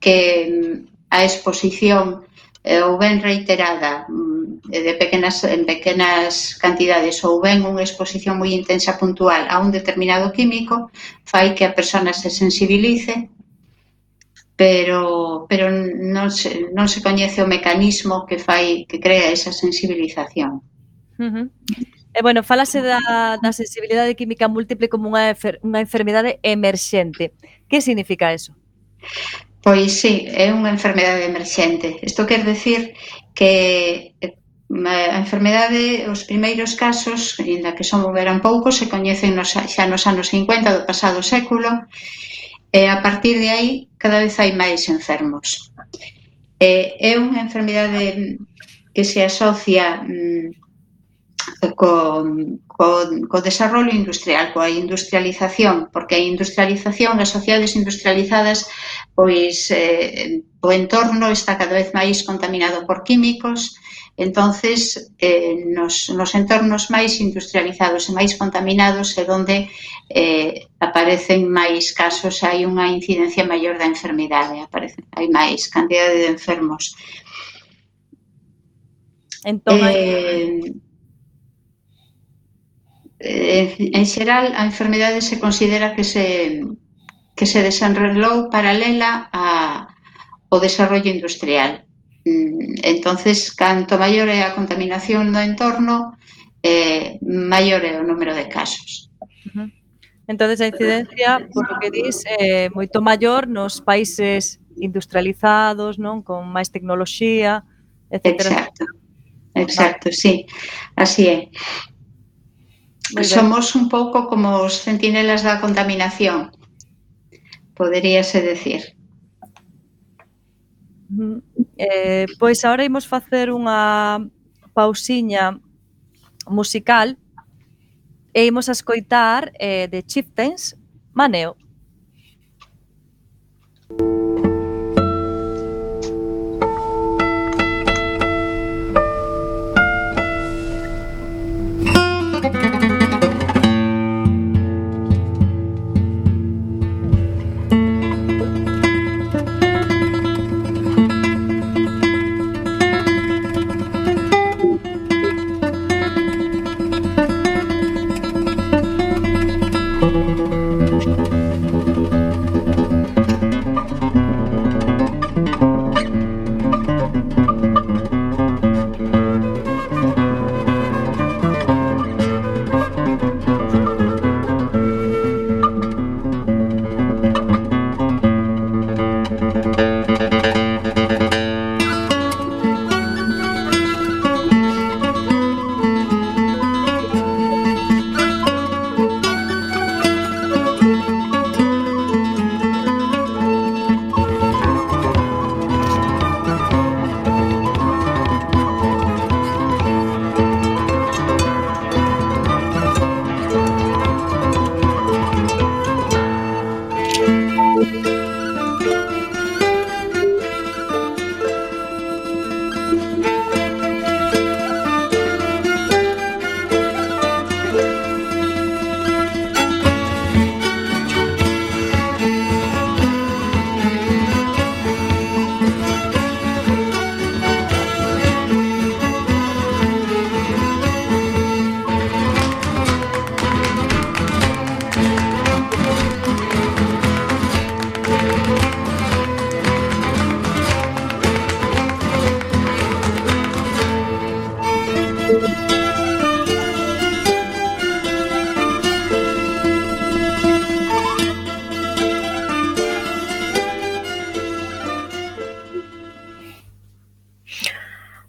que mm, a exposición eh, ou ben reiterada mm, Eh, de pequenas en pequenas cantidades ou ben unha exposición moi intensa puntual a un determinado químico fai que a persona se sensibilice pero pero non se, non se coñece o mecanismo que fai que crea esa sensibilización. Uh -huh. E eh, bueno, falase da, da sensibilidade química múltiple como unha, enfer unha enfermedade emerxente. Que significa eso? Pois sí, é unha enfermedade emerxente. Isto quer decir que Eh, a enfermedade, os primeiros casos, inda que son moveran poucos, se coñecen nos, xa nos anos 50 do pasado século, e a partir de aí cada vez hai máis enfermos. E, é unha enfermidade que se asocia mm, co, co, co desarrollo industrial, coa industrialización, porque a industrialización, as sociedades industrializadas, pois eh, o entorno está cada vez máis contaminado por químicos, Entonces, eh, nos, nos entornos máis industrializados e máis contaminados é onde eh, aparecen máis casos, hai unha incidencia maior da enfermidade, aparece, hai máis cantidade de enfermos. Entón, eh, eh, en xeral, a enfermidade se considera que se que se desenrolou paralela a, ao desarrollo industrial entonces, canto maior é a contaminación do entorno, eh, maior é o número de casos. Uh -huh. Entonces, a incidencia, por lo que dis, é eh, moito maior nos países industrializados, non con máis tecnoloxía, etc. Exacto, exacto, sí, así é. Muy Somos un pouco como os centinelas da contaminación, poderíase decir. Uh -huh. Eh, pois agora imos facer unha pausiña musical e imos a escoitar eh, de Chieftains Maneo. Si,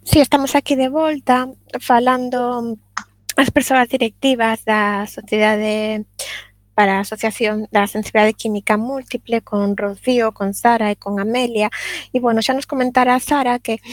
sí, estamos aquí de volta falando as persoas directivas da Sociedade para a Asociación da Sensibilidade Química Múltiple con Rocío, con Sara e con Amelia. E, bueno, xa nos comentara Sara que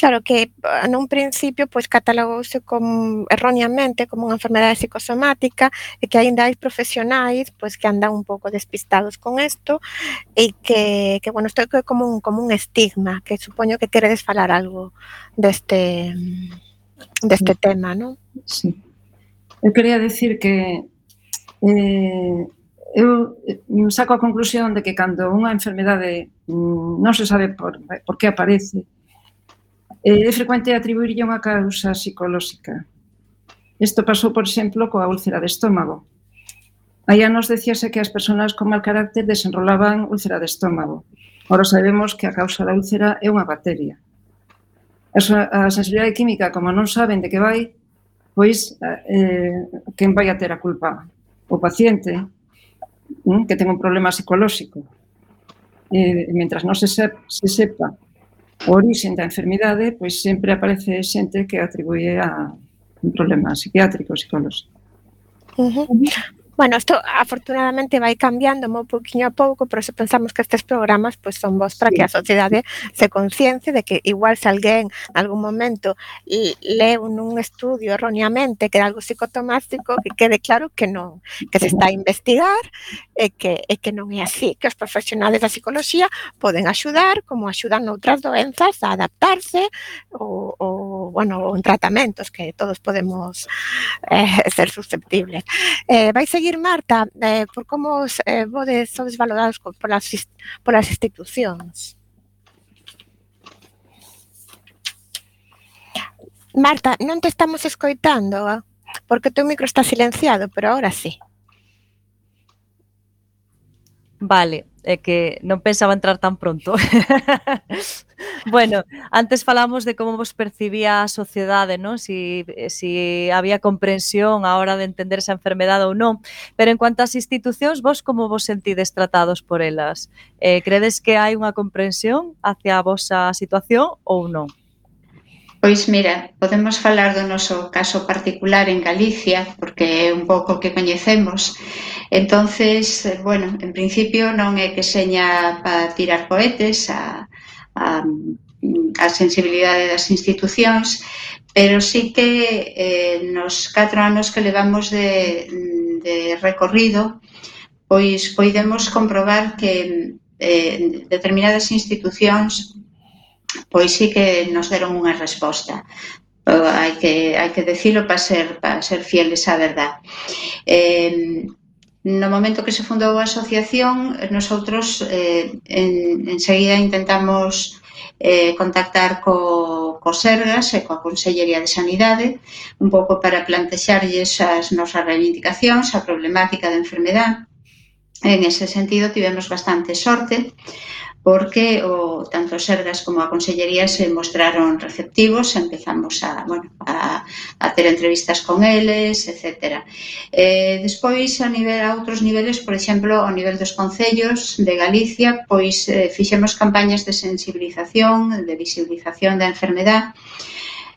Claro que eh, nun principio pois catalogouse como erróneamente como unha enfermedade psicosomática e que aínda hai profesionais pois que andan un pouco despistados con isto e que, que bueno, isto é como un, como un estigma que supoño que queredes falar algo deste deste tema, non? Sí. Eu quería decir que eh, eu eh, saco a conclusión de que cando unha enfermedade mm, non se sabe por, por que aparece, Eh, é frecuente atribuirlle unha causa psicolóxica. Isto pasou, por exemplo, coa úlcera de estómago. Aí anos decíase que as persoas con mal carácter desenrolaban úlcera de estómago. Ora sabemos que a causa da úlcera é unha bacteria. A sensibilidade química, como non saben de que vai, pois eh, quen vai a ter a culpa? O paciente, que ten un problema psicolóxico. Eh, mentras non se, se sepa o orixen da enfermidade, pois sempre aparece xente que atribuye a un problema psiquiátrico, psicolóxico. Uh -huh. Bueno, isto afortunadamente vai cambiando moi pouquiño a pouco, pero se pensamos que estes programas pois, son vos para sí. que a sociedade se conciencie de que igual se alguén algún momento leu nun estudio erróneamente que era algo psicotomástico, que quede claro que non, que se está a investigar e que, e que non é así, que os profesionales da psicología poden axudar como axudan noutras doenzas a adaptarse ou, ou bueno, en tratamentos que todos podemos eh, ser susceptibles. Eh, vai seguir dicir, Marta, eh, por como eh, vodes sodes valorados polas, polas institucións? Marta, non te estamos escoitando, porque o teu micro está silenciado, pero agora sí. Vale, é que non pensaba entrar tan pronto. bueno, antes falamos de como vos percibía a sociedade, non? Si, si había comprensión a hora de entender esa enfermedade ou non. Pero en cuanto ás institucións, vos como vos sentides tratados por elas? Eh, credes que hai unha comprensión hacia a vosa situación ou non? Pois mira, podemos falar do noso caso particular en Galicia, porque é un pouco que coñecemos. Entonces, bueno, en principio non é que seña para tirar cohetes a, a, a sensibilidade das institucións, pero sí que eh, nos catro anos que levamos de, de recorrido, pois poidemos comprobar que eh, determinadas institucións Pois sí que nos deron unha resposta. Hai que, hai que decilo para ser, para ser fieles á verdade. Eh, no momento que se fundou a asociación, nosotros eh, en, enseguida intentamos eh, contactar co, co Sergas e coa Consellería de Sanidade un pouco para plantexarlles as nosas reivindicacións, a problemática da enfermedad. En ese sentido, tivemos bastante sorte porque o, tanto as Sergas como a Consellería se mostraron receptivos, empezamos a, bueno, a, a ter entrevistas con eles, etc. Eh, despois, a, nivel, a outros niveles, por exemplo, ao nivel dos concellos de Galicia, pois eh, fixemos campañas de sensibilización, de visibilización da enfermedade,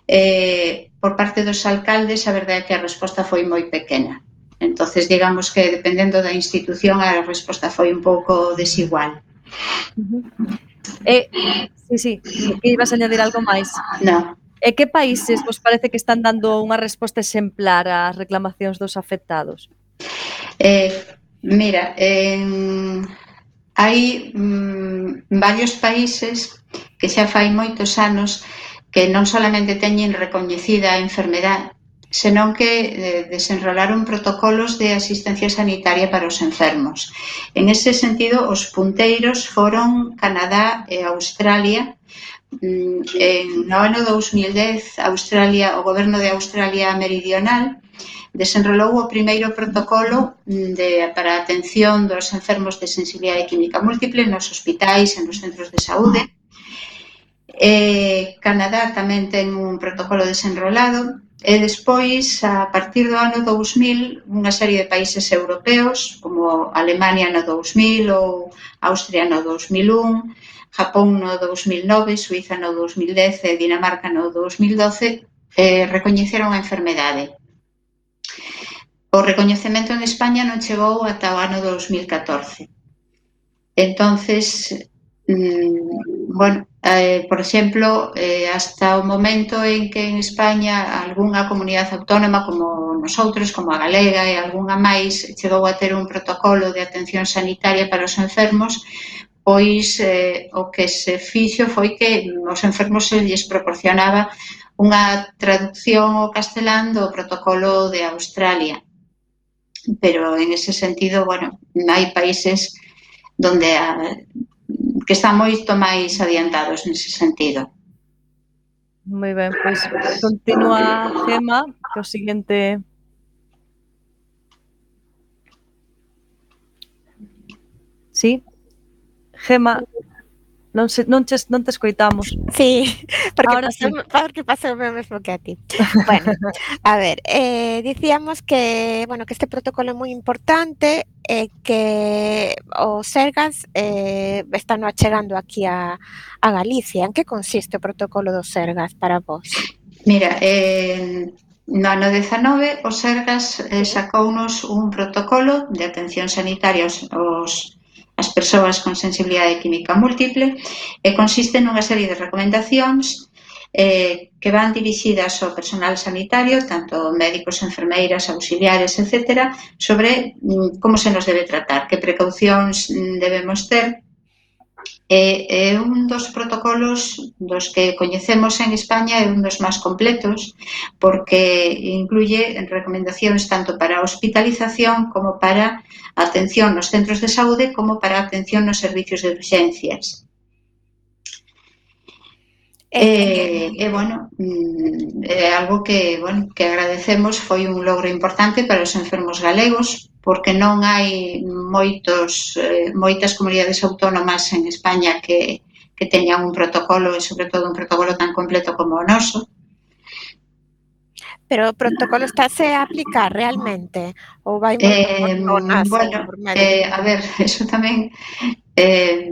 eh, por parte dos alcaldes, a verdade é que a resposta foi moi pequena. Entonces, digamos que dependendo da institución a resposta foi un pouco desigual. Eh, sí, sí, que ibas a añadir algo máis? Non. E eh, que países vos parece que están dando unha resposta exemplar ás reclamacións dos afectados? Eh, mira, eh, hai mm, varios países que xa fai moitos anos que non solamente teñen recoñecida a enfermedade, senón que eh, desenrolaron protocolos de asistencia sanitaria para os enfermos. En ese sentido, os punteiros foron Canadá e Australia. Mm, en no ano 2010, Australia, o goberno de Australia Meridional desenrolou o primeiro protocolo mm, de, para a atención dos enfermos de sensibilidade química múltiple nos hospitais e nos centros de saúde. Eh, Canadá tamén ten un protocolo desenrolado E despois, a partir do ano 2000, unha serie de países europeos, como Alemania no 2000 ou Austria no 2001, Japón no 2009, Suiza no 2010 e Dinamarca no 2012, eh, recoñeceron a enfermedade. O recoñecemento en España non chegou ata o ano 2014. Entonces, Mm, bueno, eh, por exemplo, eh, hasta o momento en que en España algunha comunidade autónoma como nosotros, como a Galega e algunha máis, chegou a ter un protocolo de atención sanitaria para os enfermos, pois eh, o que se fixo foi que os enfermos se lles proporcionaba unha traducción ao castelán do protocolo de Australia. Pero en ese sentido, bueno, hai países donde a, que estamos tomáis adiantados ese sentido. Muy bien, pues continúa Gema, que o siguiente Sí. Gema, non, se, non, te, non te escoitamos. Sí, porque Ahora pasou, sí. porque pasou o mesmo que a ti. Bueno, a ver, eh, dicíamos que, bueno, que este protocolo é moi importante, eh, que o Sergas eh, están achegando aquí a, a Galicia. En que consiste o protocolo do Sergas para vos? Mira, eh, No ano 19, o Sergas eh, sacounos un protocolo de atención sanitaria aos, aos as persoas con sensibilidade química múltiple e consiste nunha serie de recomendacións eh, que van dirixidas ao personal sanitario, tanto médicos, enfermeiras, auxiliares, etc., sobre mm, como se nos debe tratar, que precaucións mm, debemos ter é, é un dos protocolos dos que coñecemos en España é un dos máis completos porque incluye recomendacións tanto para a hospitalización como para a atención nos centros de saúde como para a atención nos servicios de urxencias. E, e bueno, mm, é algo que, bueno, que agradecemos foi un logro importante para os enfermos galegos porque non hai moitos eh, moitas comunidades autónomas en España que, que teñan un protocolo e sobre todo un protocolo tan completo como o noso. Pero o protocolo estáse a aplicar realmente ou vai moi eh, zonas? Bueno, eh, a ver, eso tamén eh,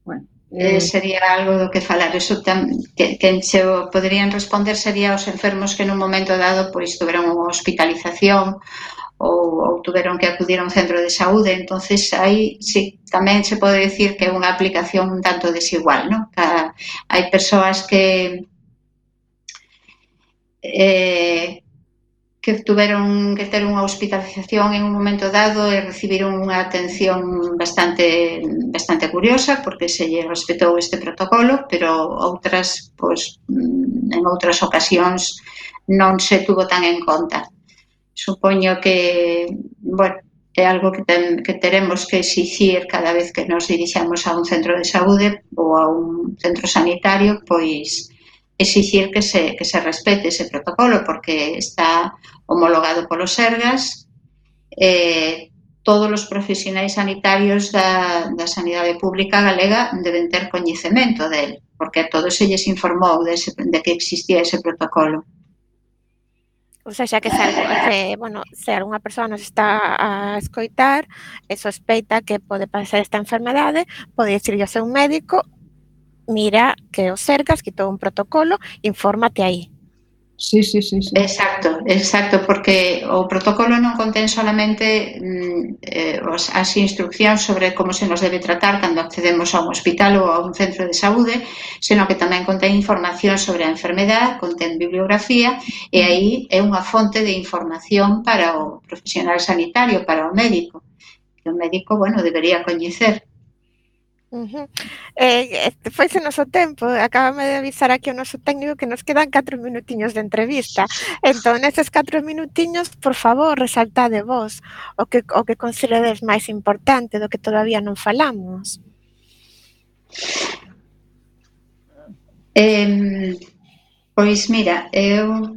bueno, eh, eh, sería algo do que falar. Eso tam, que, que se o poderían responder sería os enfermos que nun momento dado pois tuveron unha hospitalización ou, ou tuveron que acudir a un centro de saúde, entonces aí sí, tamén se pode decir que é unha aplicación un tanto desigual, ¿no? Ca, hai persoas que eh, que tuveron que ter unha hospitalización en un momento dado e recibiron unha atención bastante bastante curiosa porque se lle respetou este protocolo, pero outras, pois, en outras ocasións non se tuvo tan en conta supoño que, bueno, é algo que, ten, que teremos que exigir cada vez que nos dirixamos a un centro de saúde ou a un centro sanitario, pois exigir que se, que se respete ese protocolo, porque está homologado polos Sergas, eh, todos os profesionais sanitarios da, da sanidade pública galega deben ter coñecemento del, porque a todos se lles informou de, ese, de que existía ese protocolo. O sea, xa que se, se, bueno, se algunha persoa nos está a escoitar e sospeita que pode pasar esta enfermedade, pode dicirle ao seu médico, mira que o cercas, quitou un protocolo, infórmate aí. Sí, sí, sí, sí. Exacto, exacto, porque o protocolo non contén solamente mm, eh, os, as instruccións sobre como se nos debe tratar cando accedemos a un hospital ou a un centro de saúde, senón que tamén contén información sobre a enfermedad, contén bibliografía, e aí é unha fonte de información para o profesional sanitario, para o médico, que o médico, bueno, debería coñecer. Uh -huh. eh, foi o noso tempo, acabame de avisar aquí o noso técnico que nos quedan 4 minutiños de entrevista. Entón, neses 4 minutiños, por favor, resaltade vos o que, o que consideredes máis importante do que todavía non falamos. Eh, pois mira, eu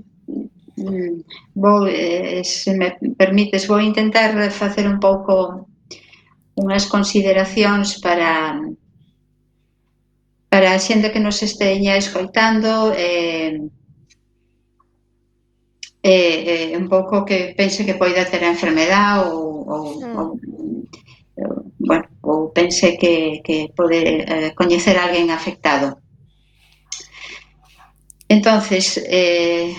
mm, vou, eh, se me permites, vou intentar facer un pouco unhas consideracións para para a xente que nos esteña escoitando, eh, eh, eh, un pouco que pense que poida ter a enfermedade ou, ou, mm. ou bueno, ou pense que, que pode eh, coñecer a alguén afectado. Entonces, eh,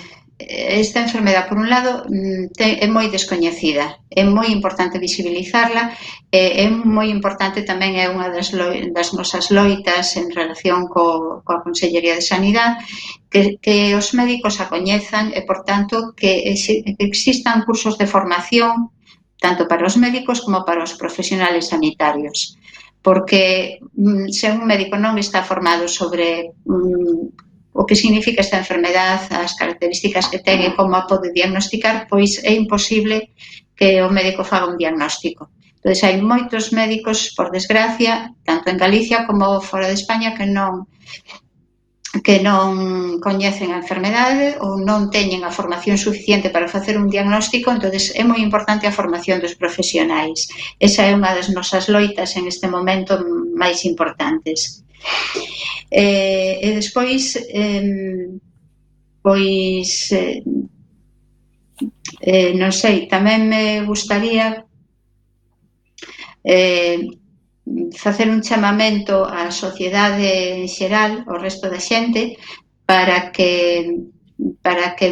esta enfermedad, por un lado, mm, é moi descoñecida, é moi importante visibilizarla, e é moi importante tamén é unha das, das nosas loitas en relación co, coa Consellería de Sanidade, que, que os médicos a coñezan e, por tanto, que, que existan cursos de formación tanto para os médicos como para os profesionales sanitarios. Porque mm, se un médico non está formado sobre mm, o que significa esta enfermedad, as características que ten e como a pode diagnosticar, pois é imposible que o médico faga un diagnóstico. Entón, hai moitos médicos, por desgracia, tanto en Galicia como fora de España, que non que non coñecen a enfermedade ou non teñen a formación suficiente para facer un diagnóstico, entonces é moi importante a formación dos profesionais. Esa é unha das nosas loitas en este momento máis importantes. Eh, e despois, eh, pois, eh, eh, non sei, tamén me gustaría eh, facer un chamamento á sociedade en xeral, ao resto da xente, para que para que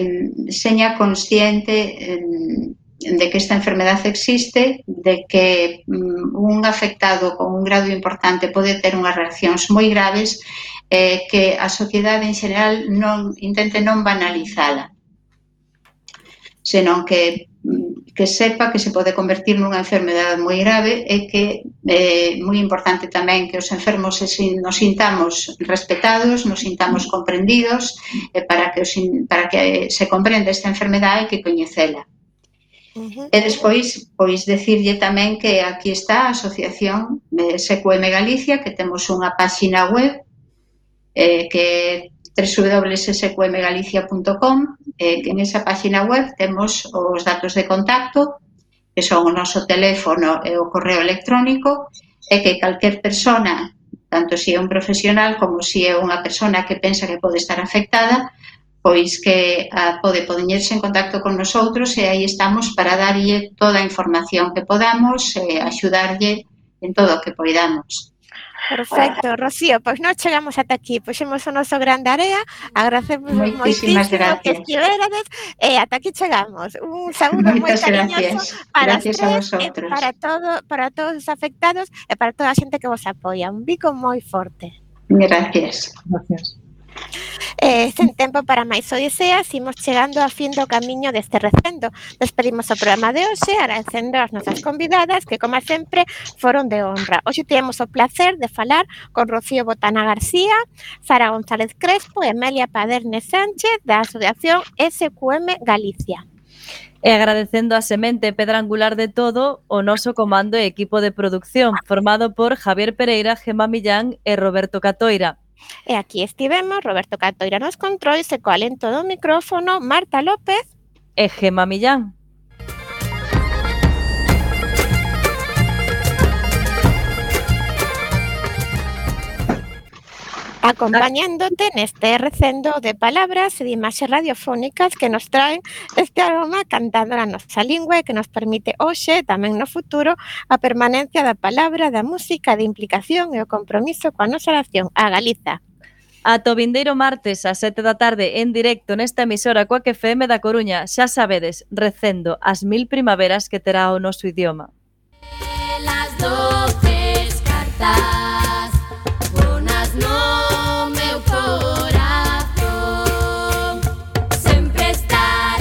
seña consciente eh, de que esta enfermedad existe, de que mm, un afectado con un grado importante pode ter unhas reaccións moi graves, eh, que a sociedade en xeral non intente non banalizala, senón que mm, que sepa que se pode convertir nunha enfermedade moi grave e que é eh, moi importante tamén que os enfermos nos sintamos respetados, nos sintamos comprendidos eh, para que os, para que se comprenda esta enfermedade e que coñecela. -huh. E despois, pois decirlle tamén que aquí está a asociación SQM Galicia, que temos unha páxina web eh, que é www.sqmgalicia.com eh, que en esa páxina web temos os datos de contacto que son o noso teléfono e o correo electrónico e que calquer persona tanto se si é un profesional como se si é unha persona que pensa que pode estar afectada, pois que a, pode poñerse en contacto con nosotros e aí estamos para darlle toda a información que podamos e axudarlle en todo o que poidamos. Perfecto, Rocío, pois non chegamos ata aquí, poxemos o noso grande área, agradecemos moitísimo gracias. que estiverades e ata aquí chegamos. Un saúdo moi cariñoso gracias. para gracias tres, vosotros. para todo, para todos os afectados e para toda a xente que vos apoia. Un bico moi forte. Gracias. Gracias. Eh, e, sen tempo para máis odiseas, imos chegando a fin do camiño deste recendo. Despedimos o programa de hoxe, agradecendo as nosas convidadas, que, como sempre, foron de honra. Hoxe temos o placer de falar con Rocío Botana García, Sara González Crespo e Emelia Paderne Sánchez, da Asociación SQM Galicia. E agradecendo a semente pedra angular de todo o noso comando e equipo de producción, formado por Javier Pereira, Gemma Millán e Roberto Catoira. Aquí estivemos, Roberto Catoira nos controis e co alento do micrófono Marta López e Gema Millán. acompañándote neste recendo de palabras e de imaxes radiofónicas que nos traen este aroma cantando na nosa lingua e que nos permite hoxe, tamén no futuro, a permanencia da palabra, da música, da implicación e o compromiso coa nosa nación, a Galiza. Ato vindeiro martes ás 7 da tarde en directo nesta emisora coa que FM da Coruña, xa sabedes, recendo as mil primaveras que terá o noso idioma. Las doces cartas